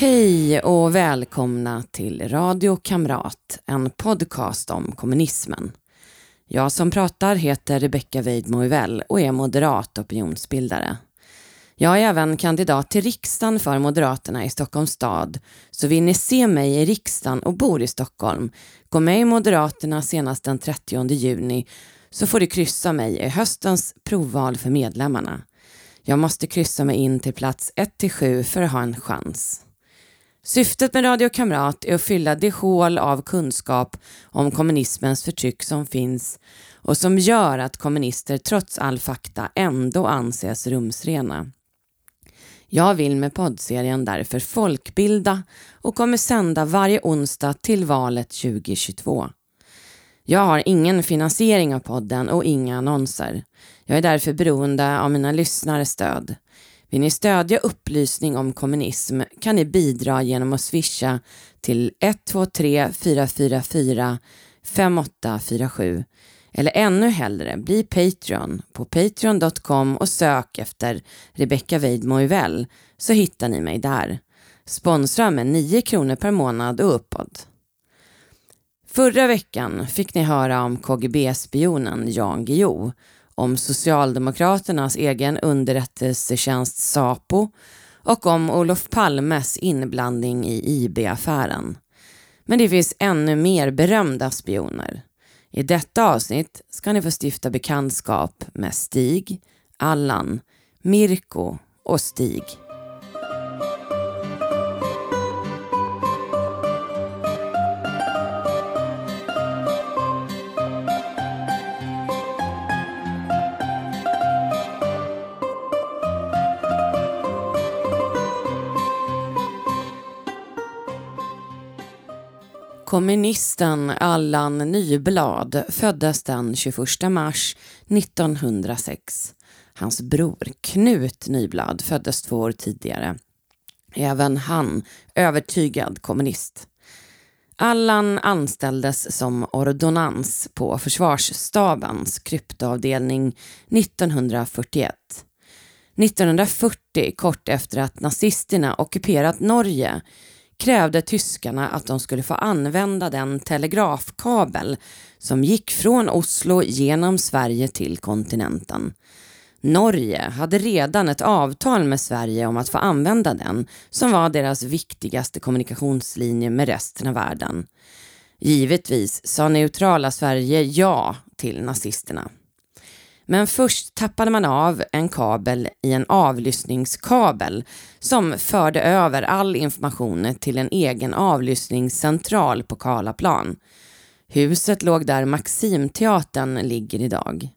Hej och välkomna till Radio Kamrat, en podcast om kommunismen. Jag som pratar heter Rebecka Weidmo och är moderat opinionsbildare. Jag är även kandidat till riksdagen för Moderaterna i Stockholms stad, så vill ni se mig i riksdagen och bor i Stockholm, gå med i Moderaterna senast den 30 juni så får du kryssa mig i höstens provval för medlemmarna. Jag måste kryssa mig in till plats 1-7 för att ha en chans. Syftet med Radio Kamrat är att fylla det hål av kunskap om kommunismens förtryck som finns och som gör att kommunister trots all fakta ändå anses rumsrena. Jag vill med poddserien därför folkbilda och kommer sända varje onsdag till valet 2022. Jag har ingen finansiering av podden och inga annonser. Jag är därför beroende av mina lyssnares stöd. Vill ni stödja upplysning om kommunism kan ni bidra genom att swisha till 123 444 5847 eller ännu hellre bli Patreon på patreon.com och sök efter Rebecca Weidmo så hittar ni mig där. Sponsra med 9 kronor per månad och uppåt. Förra veckan fick ni höra om KGB-spionen Jan Guillou, om Socialdemokraternas egen underrättelsetjänst Sapo och om Olof Palmes inblandning i IB-affären. Men det finns ännu mer berömda spioner. I detta avsnitt ska ni få stifta bekantskap med Stig, Allan, Mirko och Stig. Kommunisten Allan Nyblad föddes den 21 mars 1906. Hans bror Knut Nyblad föddes två år tidigare. Även han övertygad kommunist. Allan anställdes som ordonnans på Försvarsstabens kryptoavdelning 1941. 1940, kort efter att nazisterna ockuperat Norge, krävde tyskarna att de skulle få använda den telegrafkabel som gick från Oslo genom Sverige till kontinenten. Norge hade redan ett avtal med Sverige om att få använda den som var deras viktigaste kommunikationslinje med resten av världen. Givetvis sa neutrala Sverige ja till nazisterna. Men först tappade man av en kabel i en avlyssningskabel som förde över all information till en egen avlyssningscentral på Karlaplan. Huset låg där Maximteatern ligger idag.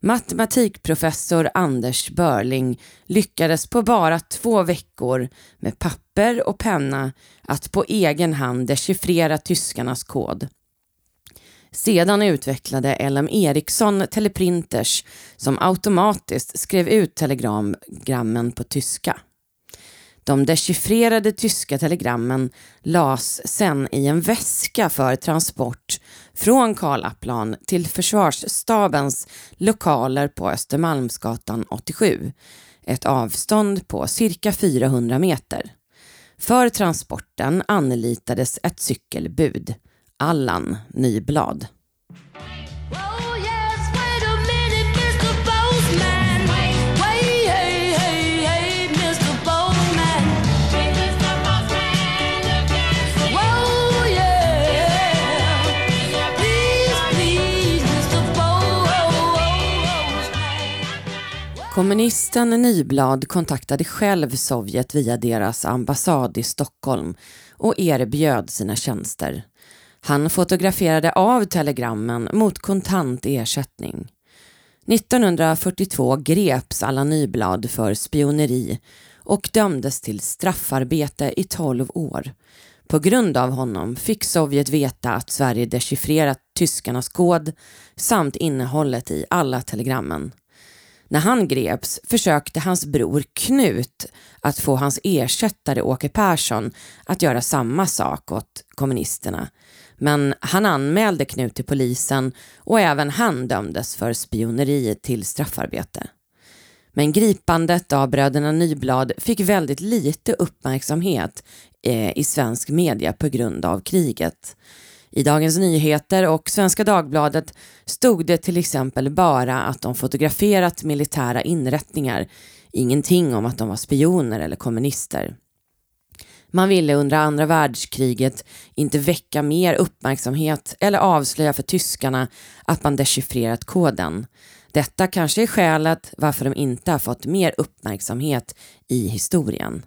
Matematikprofessor Anders Börling lyckades på bara två veckor med papper och penna att på egen hand dechiffrera tyskarnas kod. Sedan utvecklade LM Ericsson teleprinters som automatiskt skrev ut telegrammen på tyska. De dechiffrerade tyska telegrammen las sen i en väska för transport från Karlaplan till Försvarsstabens lokaler på Östermalmsgatan 87, ett avstånd på cirka 400 meter. För transporten anlitades ett cykelbud. Allan Nyblad. Kommunisten Nyblad kontaktade själv Sovjet via deras ambassad i Stockholm och erbjöd sina tjänster. Han fotograferade av telegrammen mot kontant ersättning. 1942 greps Allan Nyblad för spioneri och dömdes till straffarbete i 12 år. På grund av honom fick Sovjet veta att Sverige dechiffrerat tyskarnas kod samt innehållet i alla telegrammen. När han greps försökte hans bror Knut att få hans ersättare Åke Persson att göra samma sak åt kommunisterna. Men han anmälde Knut till polisen och även han dömdes för spioneri till straffarbete. Men gripandet av bröderna Nyblad fick väldigt lite uppmärksamhet eh, i svensk media på grund av kriget. I Dagens Nyheter och Svenska Dagbladet stod det till exempel bara att de fotograferat militära inrättningar, ingenting om att de var spioner eller kommunister. Man ville under andra världskriget inte väcka mer uppmärksamhet eller avslöja för tyskarna att man dechiffrerat koden. Detta kanske är skälet varför de inte har fått mer uppmärksamhet i historien.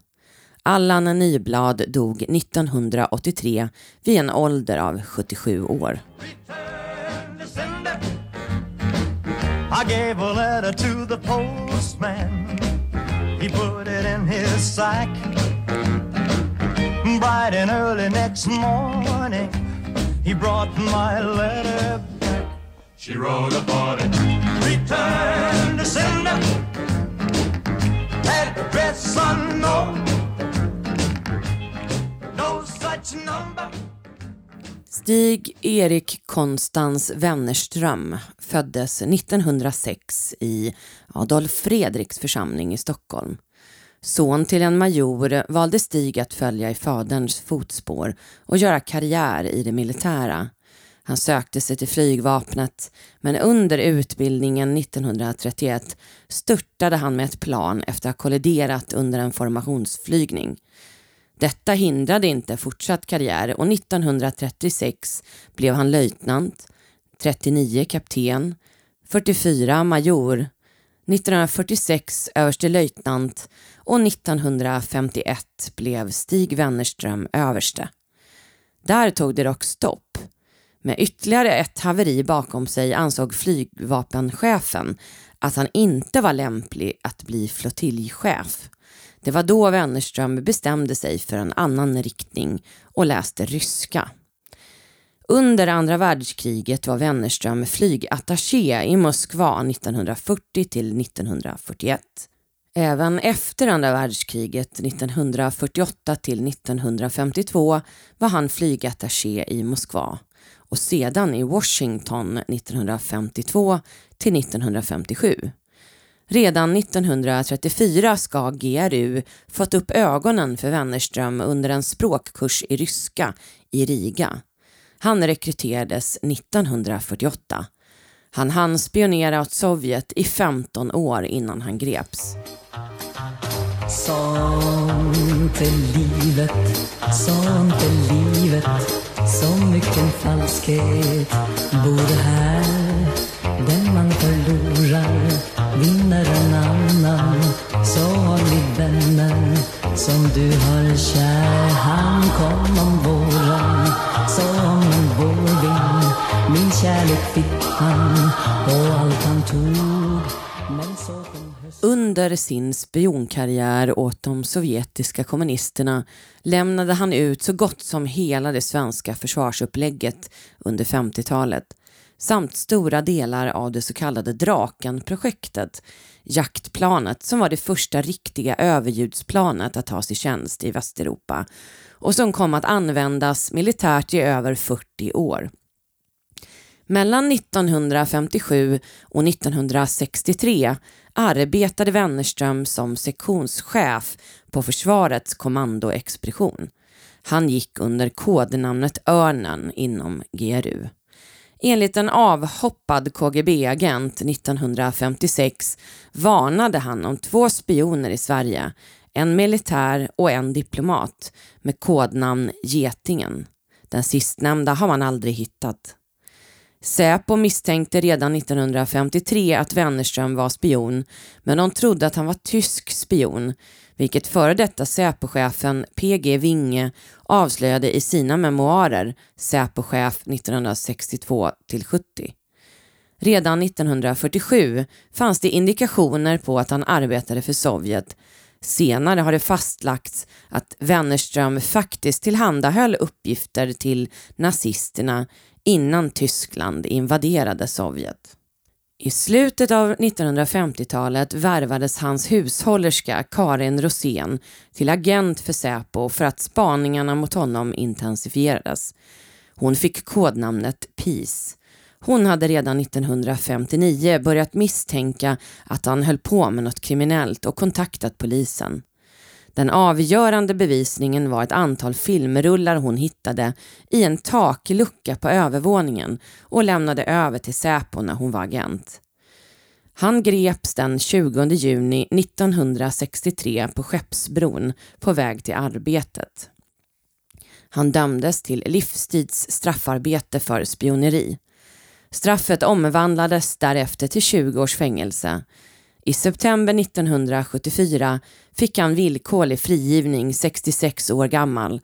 Allan Nyblad dog 1983 vid en ålder av 77 år. I gave a letter to the postman He put it in his sack Bright and early next morning. He brought my letter back. She wrote upon it. Return to sender. Address unknown. No such number. Stig Erik Konstans Wennerström föddes 1906 i Adolf Fredriks församling i Stockholm. Son till en major valde Stig att följa i faderns fotspår och göra karriär i det militära. Han sökte sig till flygvapnet men under utbildningen 1931 störtade han med ett plan efter att ha kolliderat under en formationsflygning. Detta hindrade inte fortsatt karriär och 1936 blev han löjtnant, 39 kapten, 44 major, 1946 överstelöjtnant och 1951 blev Stig Wennerström överste. Där tog det dock stopp. Med ytterligare ett haveri bakom sig ansåg flygvapenchefen att han inte var lämplig att bli flottiljchef. Det var då Wennerström bestämde sig för en annan riktning och läste ryska. Under andra världskriget var Wennerström flygattaché i Moskva 1940 till 1941. Även efter andra världskriget 1948 till 1952 var han flygattaché i Moskva och sedan i Washington 1952 till 1957. Redan 1934 ska GRU fått upp ögonen för Wennerström under en språkkurs i ryska i Riga. Han rekryterades 1948. Han hann spionera åt Sovjet i 15 år innan han greps. Sånt är livet, sånt är livet Så mycken falskhet bor här Den man förlorar vinner en annan Så har vi vännen som du har kär Han kom om kärlek fick han och allt han tog under sin spionkarriär åt de sovjetiska kommunisterna lämnade han ut så gott som hela det svenska försvarsupplägget under 50-talet samt stora delar av det så kallade Draken-projektet, jaktplanet som var det första riktiga överljudsplanet att tas i tjänst i Västeuropa och som kom att användas militärt i över 40 år. Mellan 1957 och 1963 arbetade Wennerström som sektionschef på Försvarets kommandoexpedition. Han gick under kodnamnet Örnen inom GRU. Enligt en avhoppad KGB-agent 1956 varnade han om två spioner i Sverige, en militär och en diplomat med kodnamn Getingen. Den sistnämnda har man aldrig hittat. Säpo misstänkte redan 1953 att Wennerström var spion, men de trodde att han var tysk spion, vilket före detta Säpochefen PG Winge avslöjade i sina memoarer Säpochef 1962 70. Redan 1947 fanns det indikationer på att han arbetade för Sovjet. Senare har det fastlagts att Wennerström faktiskt tillhandahöll uppgifter till nazisterna innan Tyskland invaderade Sovjet. I slutet av 1950-talet värvades hans hushållerska Karin Rosén till agent för Säpo för att spaningarna mot honom intensifierades. Hon fick kodnamnet Peace. Hon hade redan 1959 börjat misstänka att han höll på med något kriminellt och kontaktat polisen. Den avgörande bevisningen var ett antal filmrullar hon hittade i en taklucka på övervåningen och lämnade över till Säpo när hon var agent. Han greps den 20 juni 1963 på Skeppsbron på väg till arbetet. Han dömdes till livstids straffarbete för spioneri. Straffet omvandlades därefter till 20 års fängelse. I september 1974 fick han villkorlig frigivning 66 år gammal.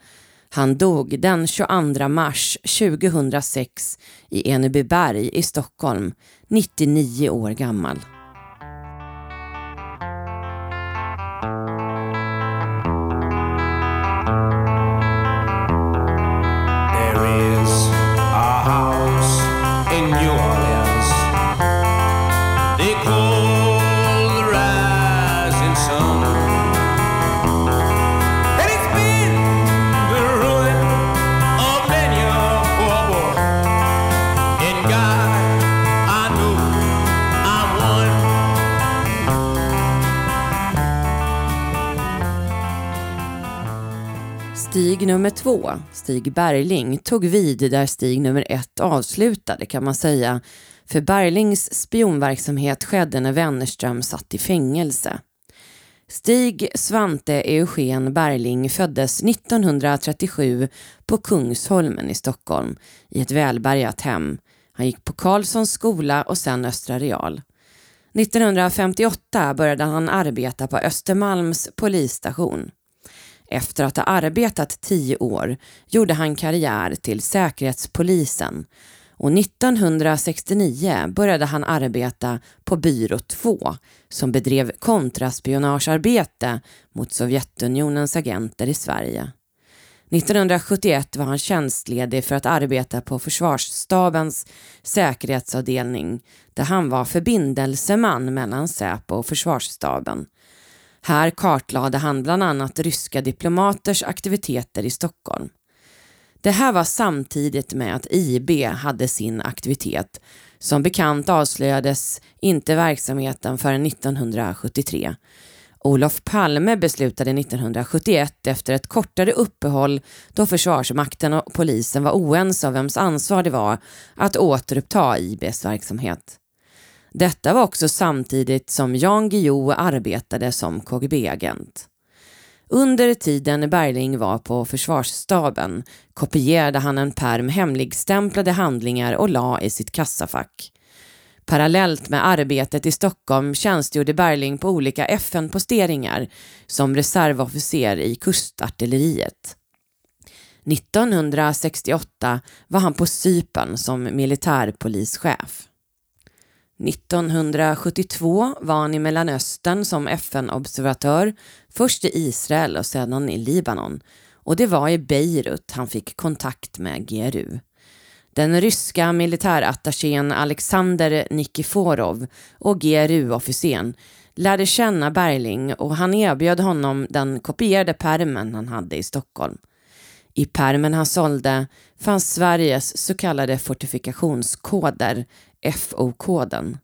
Han dog den 22 mars 2006 i Enebyberg i Stockholm, 99 år gammal. Stig nummer två, Stig Bergling, tog vid där Stig nummer ett avslutade kan man säga. För Berglings spionverksamhet skedde när Wennerström satt i fängelse. Stig Svante Eugen Bergling föddes 1937 på Kungsholmen i Stockholm i ett välbärgat hem. Han gick på Karlssons skola och sen Östra Real. 1958 började han arbeta på Östermalms polisstation. Efter att ha arbetat tio år gjorde han karriär till Säkerhetspolisen och 1969 började han arbeta på byrå 2 som bedrev kontraspionagearbete mot Sovjetunionens agenter i Sverige. 1971 var han tjänstledig för att arbeta på Försvarsstabens säkerhetsavdelning där han var förbindelseman mellan Säpo och Försvarsstaben här kartlade han bland annat ryska diplomaters aktiviteter i Stockholm. Det här var samtidigt med att IB hade sin aktivitet. Som bekant avslöjades inte verksamheten förrän 1973. Olof Palme beslutade 1971 efter ett kortare uppehåll då Försvarsmakten och polisen var oense om vems ansvar det var att återuppta IBs verksamhet. Detta var också samtidigt som Jan Guillou arbetade som KGB-agent. Under tiden Bergling var på försvarsstaben kopierade han en perm hemligstämplade handlingar och la i sitt kassafack. Parallellt med arbetet i Stockholm tjänstgjorde Bergling på olika FN-posteringar som reservofficer i kustartilleriet. 1968 var han på Sypen som militärpolischef. 1972 var han i Mellanöstern som FN-observatör, först i Israel och sedan i Libanon. Och det var i Beirut han fick kontakt med GRU. Den ryska militärattachén Alexander Nikiforov och GRU-officeren lärde känna Bergling och han erbjöd honom den kopierade permen han hade i Stockholm. I permen han sålde fanns Sveriges så kallade fortifikationskoder, FO-koden.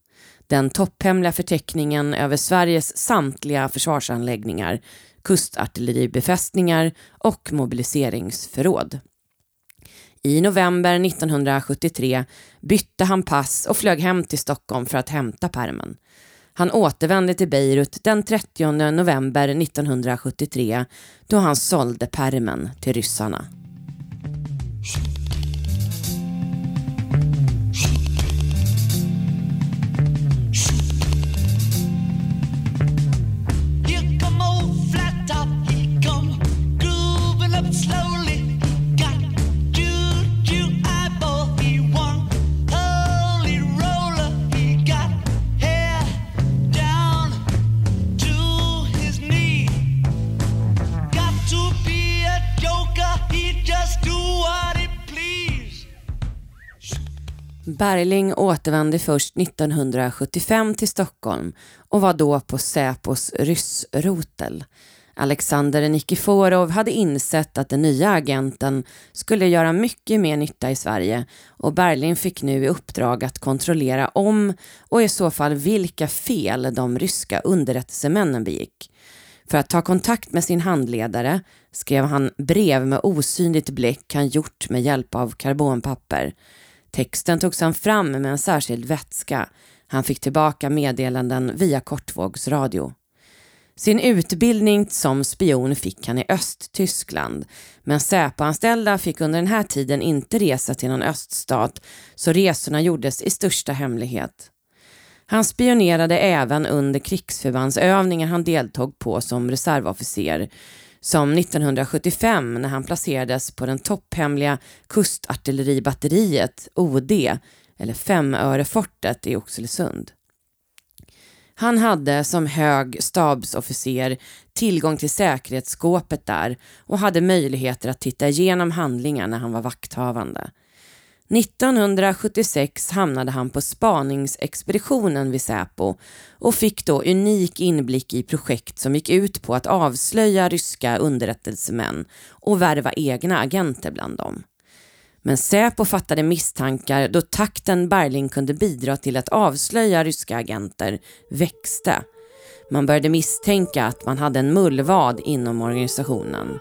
Den topphemliga förteckningen över Sveriges samtliga försvarsanläggningar, kustartilleribefästningar och mobiliseringsförråd. I november 1973 bytte han pass och flög hem till Stockholm för att hämta permen. Han återvände till Beirut den 30 november 1973 då han sålde permen till ryssarna. Bergling återvände först 1975 till Stockholm och var då på Säpos ryssrotel. Alexander Nikiforov hade insett att den nya agenten skulle göra mycket mer nytta i Sverige och Berlin fick nu i uppdrag att kontrollera om och i så fall vilka fel de ryska underrättelsemännen begick. För att ta kontakt med sin handledare skrev han brev med osynligt bläck han gjort med hjälp av karbonpapper. Texten togs han fram med en särskild vätska. Han fick tillbaka meddelanden via kortvågsradio. Sin utbildning som spion fick han i Östtyskland, men Säpo-anställda fick under den här tiden inte resa till någon öststat, så resorna gjordes i största hemlighet. Han spionerade även under krigsförbandsövningar han deltog på som reservofficer, som 1975 när han placerades på den topphemliga kustartilleribatteriet OD, eller Femörefortet i Oxelösund. Han hade som hög stabsofficer tillgång till säkerhetsskåpet där och hade möjligheter att titta igenom handlingar när han var vakthavande. 1976 hamnade han på spaningsexpeditionen vid Säpo och fick då unik inblick i projekt som gick ut på att avslöja ryska underrättelsemän och värva egna agenter bland dem. Men Säpo fattade misstankar då takten Berling kunde bidra till att avslöja ryska agenter växte. Man började misstänka att man hade en mullvad inom organisationen.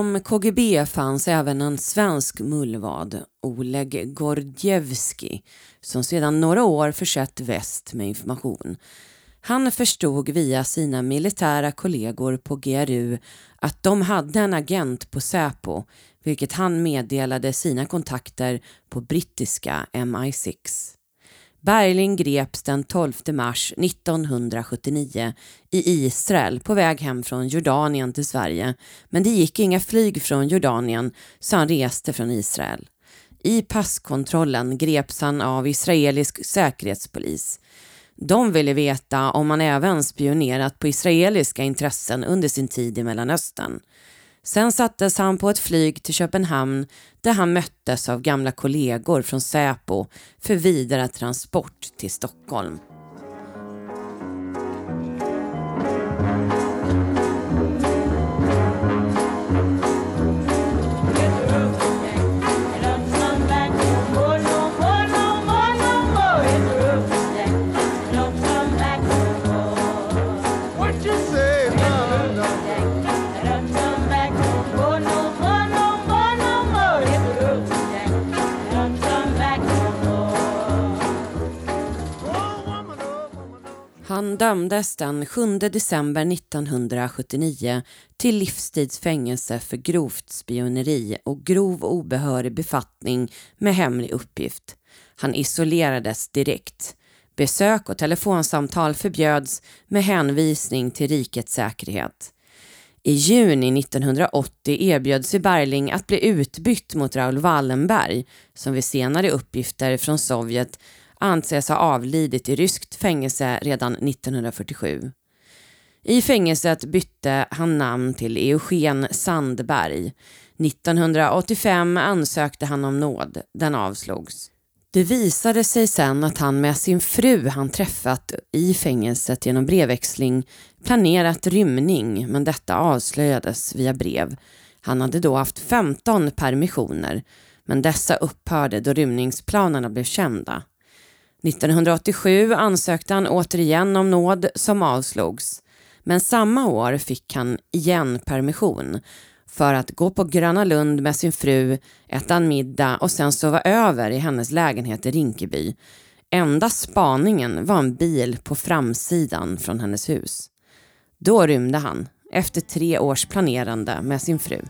Inom KGB fanns även en svensk mullvad, Oleg Gordievski, som sedan några år försett väst med information. Han förstod via sina militära kollegor på GRU att de hade en agent på Säpo, vilket han meddelade sina kontakter på brittiska MI6. Bergling greps den 12 mars 1979 i Israel på väg hem från Jordanien till Sverige, men det gick inga flyg från Jordanien så han reste från Israel. I passkontrollen greps han av israelisk säkerhetspolis. De ville veta om han även spionerat på israeliska intressen under sin tid i Mellanöstern. Sen sattes han på ett flyg till Köpenhamn där han möttes av gamla kollegor från Säpo för vidare transport till Stockholm. Dömdes den 7 december 1979 till livstidsfängelse för grovt spioneri och grov obehörig befattning med hemlig uppgift. Han isolerades direkt. Besök och telefonsamtal förbjöds med hänvisning till rikets säkerhet. I juni 1980 erbjöd sig Berling att bli utbytt mot Raoul Wallenberg som vid senare uppgifter från Sovjet anses ha avlidit i ryskt fängelse redan 1947. I fängelset bytte han namn till Eugen Sandberg. 1985 ansökte han om nåd. Den avslogs. Det visade sig sen att han med sin fru han träffat i fängelset genom brevväxling planerat rymning men detta avslöjades via brev. Han hade då haft 15 permissioner men dessa upphörde då rymningsplanerna blev kända. 1987 ansökte han återigen om nåd som avslogs. Men samma år fick han igen permission för att gå på Gröna Lund med sin fru, äta en middag och sen sova över i hennes lägenhet i Rinkeby. Enda spaningen var en bil på framsidan från hennes hus. Då rymde han, efter tre års planerande med sin fru.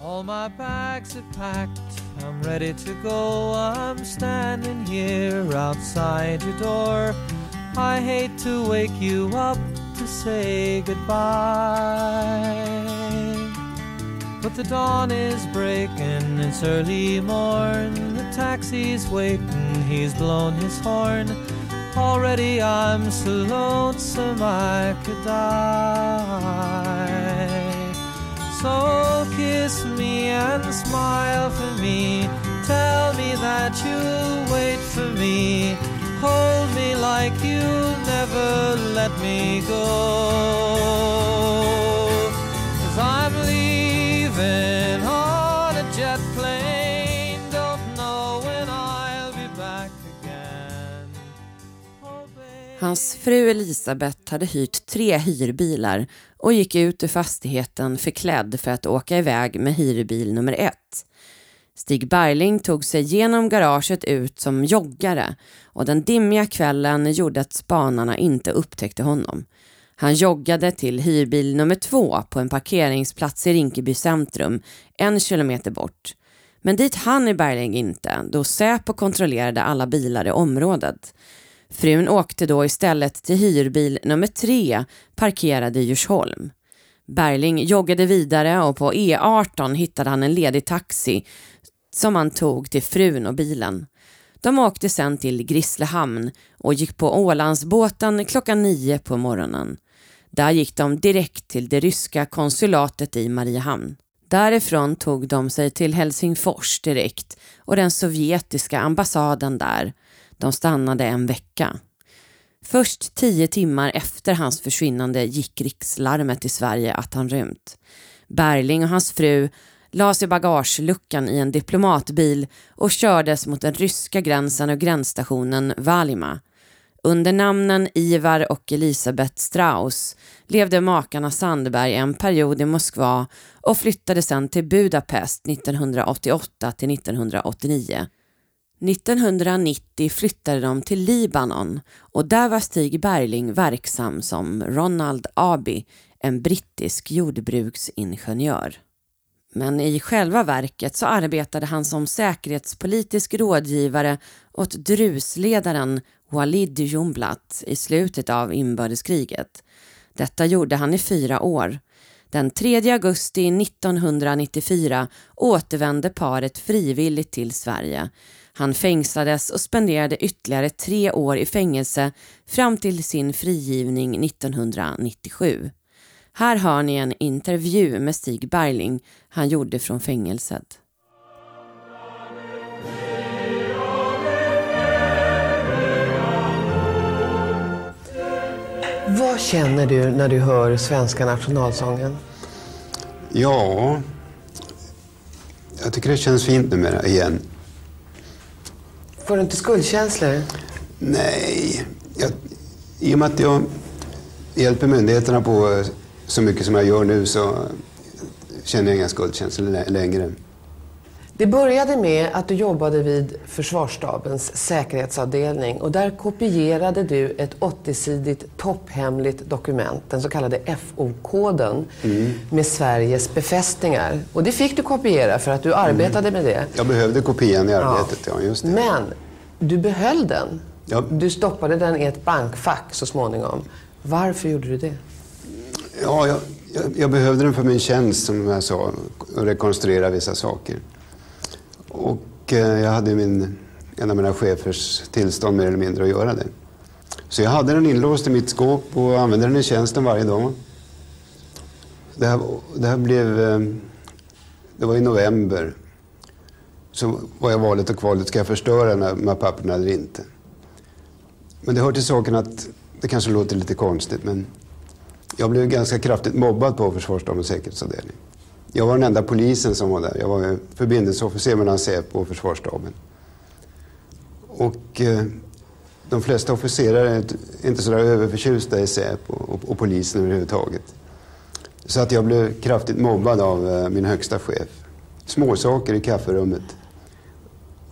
All my bags are packed, I'm ready to go. I'm standing here outside your door. I hate to wake you up to say goodbye. But the dawn is breaking, it's early morn. The taxi's waiting, he's blown his horn. Already I'm so lonesome I could die. So kiss me and smile for me. Tell me that you'll wait for me. Hold me like you'll never let me go. Hans fru Elisabeth hade hyrt tre hyrbilar och gick ut ur fastigheten förklädd för att åka iväg med hyrbil nummer ett. Stig Bergling tog sig genom garaget ut som joggare och den dimmiga kvällen gjorde att spanarna inte upptäckte honom. Han joggade till hyrbil nummer två på en parkeringsplats i Rinkeby centrum, en kilometer bort. Men dit hann Bergling inte, då Säpo kontrollerade alla bilar i området. Frun åkte då istället till hyrbil nummer tre, parkerad i Djursholm. Bergling joggade vidare och på E18 hittade han en ledig taxi som han tog till frun och bilen. De åkte sen till Grisslehamn och gick på Ålandsbåten klockan nio på morgonen. Där gick de direkt till det ryska konsulatet i Mariehamn. Därifrån tog de sig till Helsingfors direkt och den sovjetiska ambassaden där. De stannade en vecka. Först tio timmar efter hans försvinnande gick rikslarmet i Sverige att han rymt. Berling och hans fru lades i bagageluckan i en diplomatbil och kördes mot den ryska gränsen och gränsstationen Valima. Under namnen Ivar och Elisabeth Strauss levde makarna Sandberg en period i Moskva och flyttade sedan till Budapest 1988 till 1989. 1990 flyttade de till Libanon och där var Stig Bergling verksam som Ronald Abi, en brittisk jordbruksingenjör. Men i själva verket så arbetade han som säkerhetspolitisk rådgivare åt drusledaren Walid Jumblat i slutet av inbördeskriget. Detta gjorde han i fyra år. Den 3 augusti 1994 återvände paret frivilligt till Sverige. Han fängslades och spenderade ytterligare tre år i fängelse fram till sin frigivning 1997. Här hör ni en intervju med Stig Bergling han gjorde från fängelset. Vad känner du när du hör svenska nationalsången? Ja, jag tycker det känns fint numera igen. Får du inte skuldkänslor? Nej, jag, i och med att jag hjälper myndigheterna på så mycket som jag gör nu så känner jag inga skuldkänslor längre. Det började med att du jobbade vid Försvarsstabens säkerhetsavdelning och där kopierade du ett 80-sidigt topphemligt dokument, den så kallade FO-koden, med Sveriges befästningar. Och det fick du kopiera för att du arbetade med det. Jag behövde kopian i arbetet, ja, just det. Men du behöll den. Ja. Du stoppade den i ett bankfack så småningom. Varför gjorde du det? Ja, jag, jag, jag behövde den för min tjänst, som jag sa, att rekonstruera vissa saker. Och eh, jag hade min, en av mina chefers tillstånd mer eller mindre att göra det. Så jag hade den inlåst i mitt skåp och använde den i tjänsten varje dag. Det här, det här blev... eh, Det var i november. Så var jag valet och kvalet. Ska jag förstöra de här- de här papperna eller inte? Men det hör till saken att det kanske låter lite konstigt, men jag blev ganska kraftigt mobbad på Försvarsstabens säkerhetsavdelning. Jag var den enda polisen som var där. Jag var förbindelseofficer mellan Säpo och Försvarsstaben. Och eh, de flesta officerare är inte så där överförtjusta i Säpo och, och polisen överhuvudtaget. Så att jag blev kraftigt mobbad av eh, min högsta chef. Småsaker i kafferummet.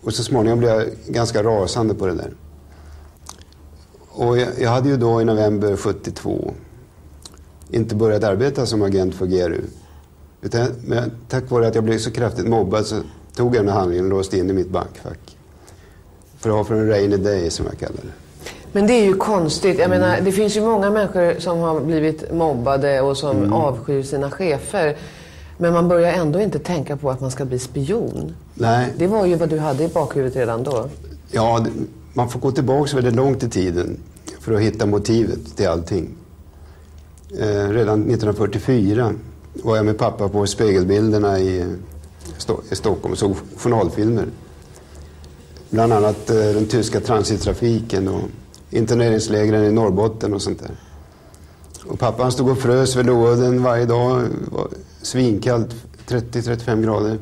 Och så småningom blev jag ganska rasande på det där. Och jag, jag hade ju då i november 72 inte börjat arbeta som agent för GRU. Utan, men tack vare att jag blev så kraftigt mobbad så tog jag den här handlingen och låste in i mitt bankfack. För att ha för en rainy day som jag kallar det. Men det är ju konstigt. Jag menar, det finns ju många människor som har blivit mobbade och som avskyr sina chefer. Men man börjar ändå inte tänka på att man ska bli spion. Nej, Det var ju vad du hade i bakhuvudet redan då. ja, man får gå tillbaka väldigt långt i tiden för att hitta motivet till allting. Eh, redan 1944 var jag med pappa på spegelbilderna i, i Stockholm och såg journalfilmer. Bland annat eh, den tyska transittrafiken och interneringslägren i Norrbotten och sånt där. Och pappan stod och frös vid låden varje dag. Var svinkallt, 30-35 grader.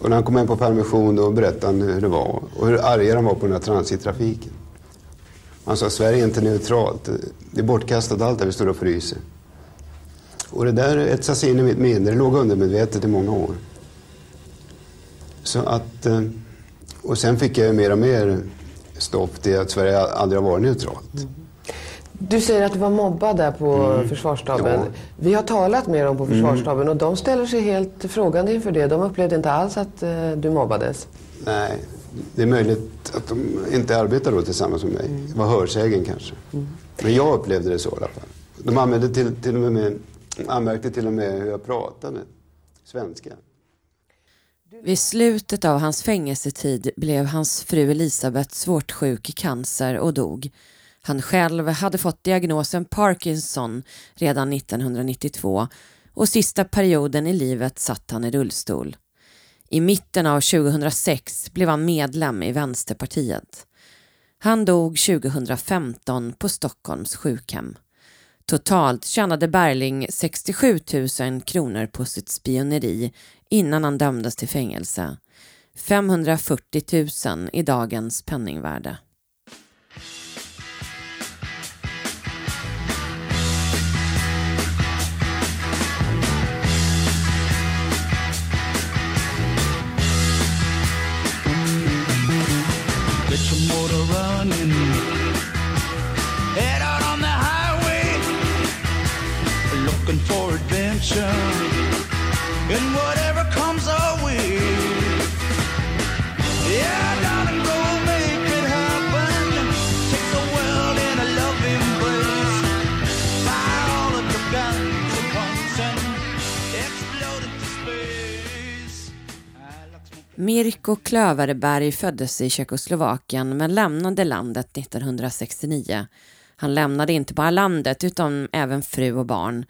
Och när han kom hem på permission då berättade han hur det var och hur arga de var på den här transittrafiken. Han sa Sverige är inte neutralt. Det är bortkastat allt där vi står och fryser. Och det där etsade sig in i mitt minne. Det låg undermedvetet i många år. Så att... eh, Och sen fick jag mer och mer stopp till att Sverige aldrig har varit neutralt. Du säger att du var mobbad där på försvarsstaben. Mm. Ja. Mm. Vi har talat med dem på försvarsstaben och de ställer sig helt frågande inför det. De upplevde inte alls att eh, du mobbades. Nej, det är möjligt att de inte arbetar då tillsammans med mig. Det var hörsägen kanske. Men jag upplevde det så i alla fall. De använde till, till och med, han märkte till och med hur jag pratade svenska. Vid slutet av hans fängelsetid blev hans fru Elisabeth svårt sjuk i cancer och dog. Han själv hade fått diagnosen Parkinson redan 1992 och sista perioden i livet satt han i rullstol. I mitten av 2006 blev han medlem i Vänsterpartiet. Han dog 2015 på Stockholms sjukhem. Totalt tjänade Berling 67 000 kronor på sitt spioneri innan han dömdes till fängelse. 540 000 i dagens penningvärde. Get your motor running. Looking for adventure. And whatever comes our way. Yeah, darling, go make it happen. Take the world in a loving place. Fire all of your guns at once and explode into space. Mirko Klöverberg föddes i Tjeckoslovakien men lämnade landet 1969. Han lämnade inte bara landet utan även fru och barn.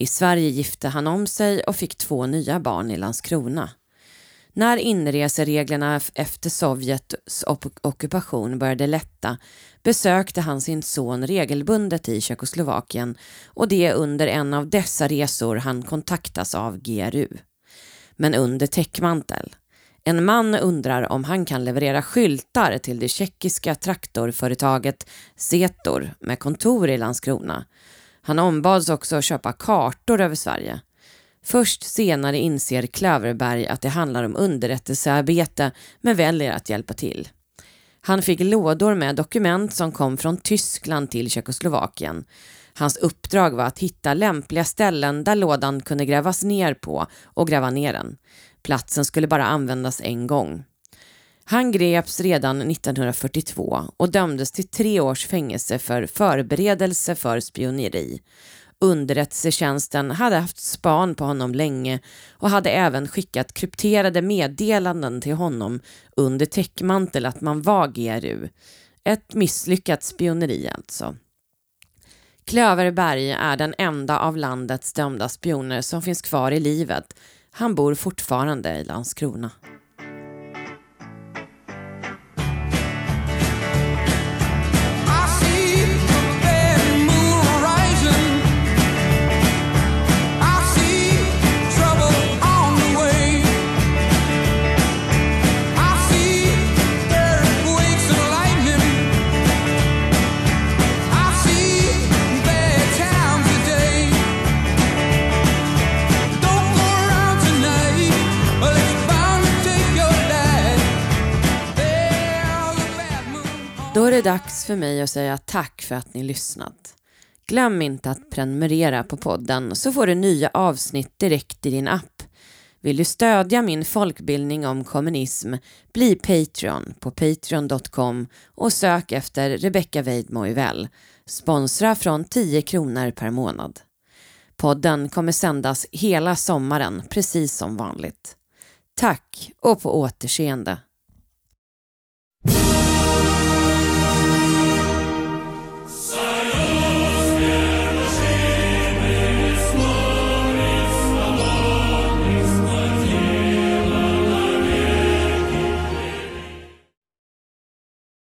I Sverige gifte han om sig och fick två nya barn i Landskrona. När inresereglerna efter Sovjets ockupation började lätta besökte han sin son regelbundet i Tjeckoslovakien och det är under en av dessa resor han kontaktas av GRU. Men under täckmantel. En man undrar om han kan leverera skyltar till det tjeckiska traktorföretaget Zetor med kontor i Landskrona. Han ombads också köpa kartor över Sverige. Först senare inser Klöverberg att det handlar om underrättelsearbete men väljer att hjälpa till. Han fick lådor med dokument som kom från Tyskland till Tjeckoslovakien. Hans uppdrag var att hitta lämpliga ställen där lådan kunde grävas ner på och gräva ner den. Platsen skulle bara användas en gång. Han greps redan 1942 och dömdes till tre års fängelse för förberedelse för spioneri. Underrättelsetjänsten hade haft span på honom länge och hade även skickat krypterade meddelanden till honom under täckmantel att man var GRU. Ett misslyckat spioneri alltså. Klöverberg är den enda av landets dömda spioner som finns kvar i livet. Han bor fortfarande i Landskrona. Det dags för mig att säga tack för att ni lyssnat. Glöm inte att prenumerera på podden så får du nya avsnitt direkt i din app. Vill du stödja min folkbildning om kommunism, bli Patreon på patreon.com och sök efter Rebecca Weidmo Sponsra från 10 kronor per månad. Podden kommer sändas hela sommaren, precis som vanligt. Tack och på återseende.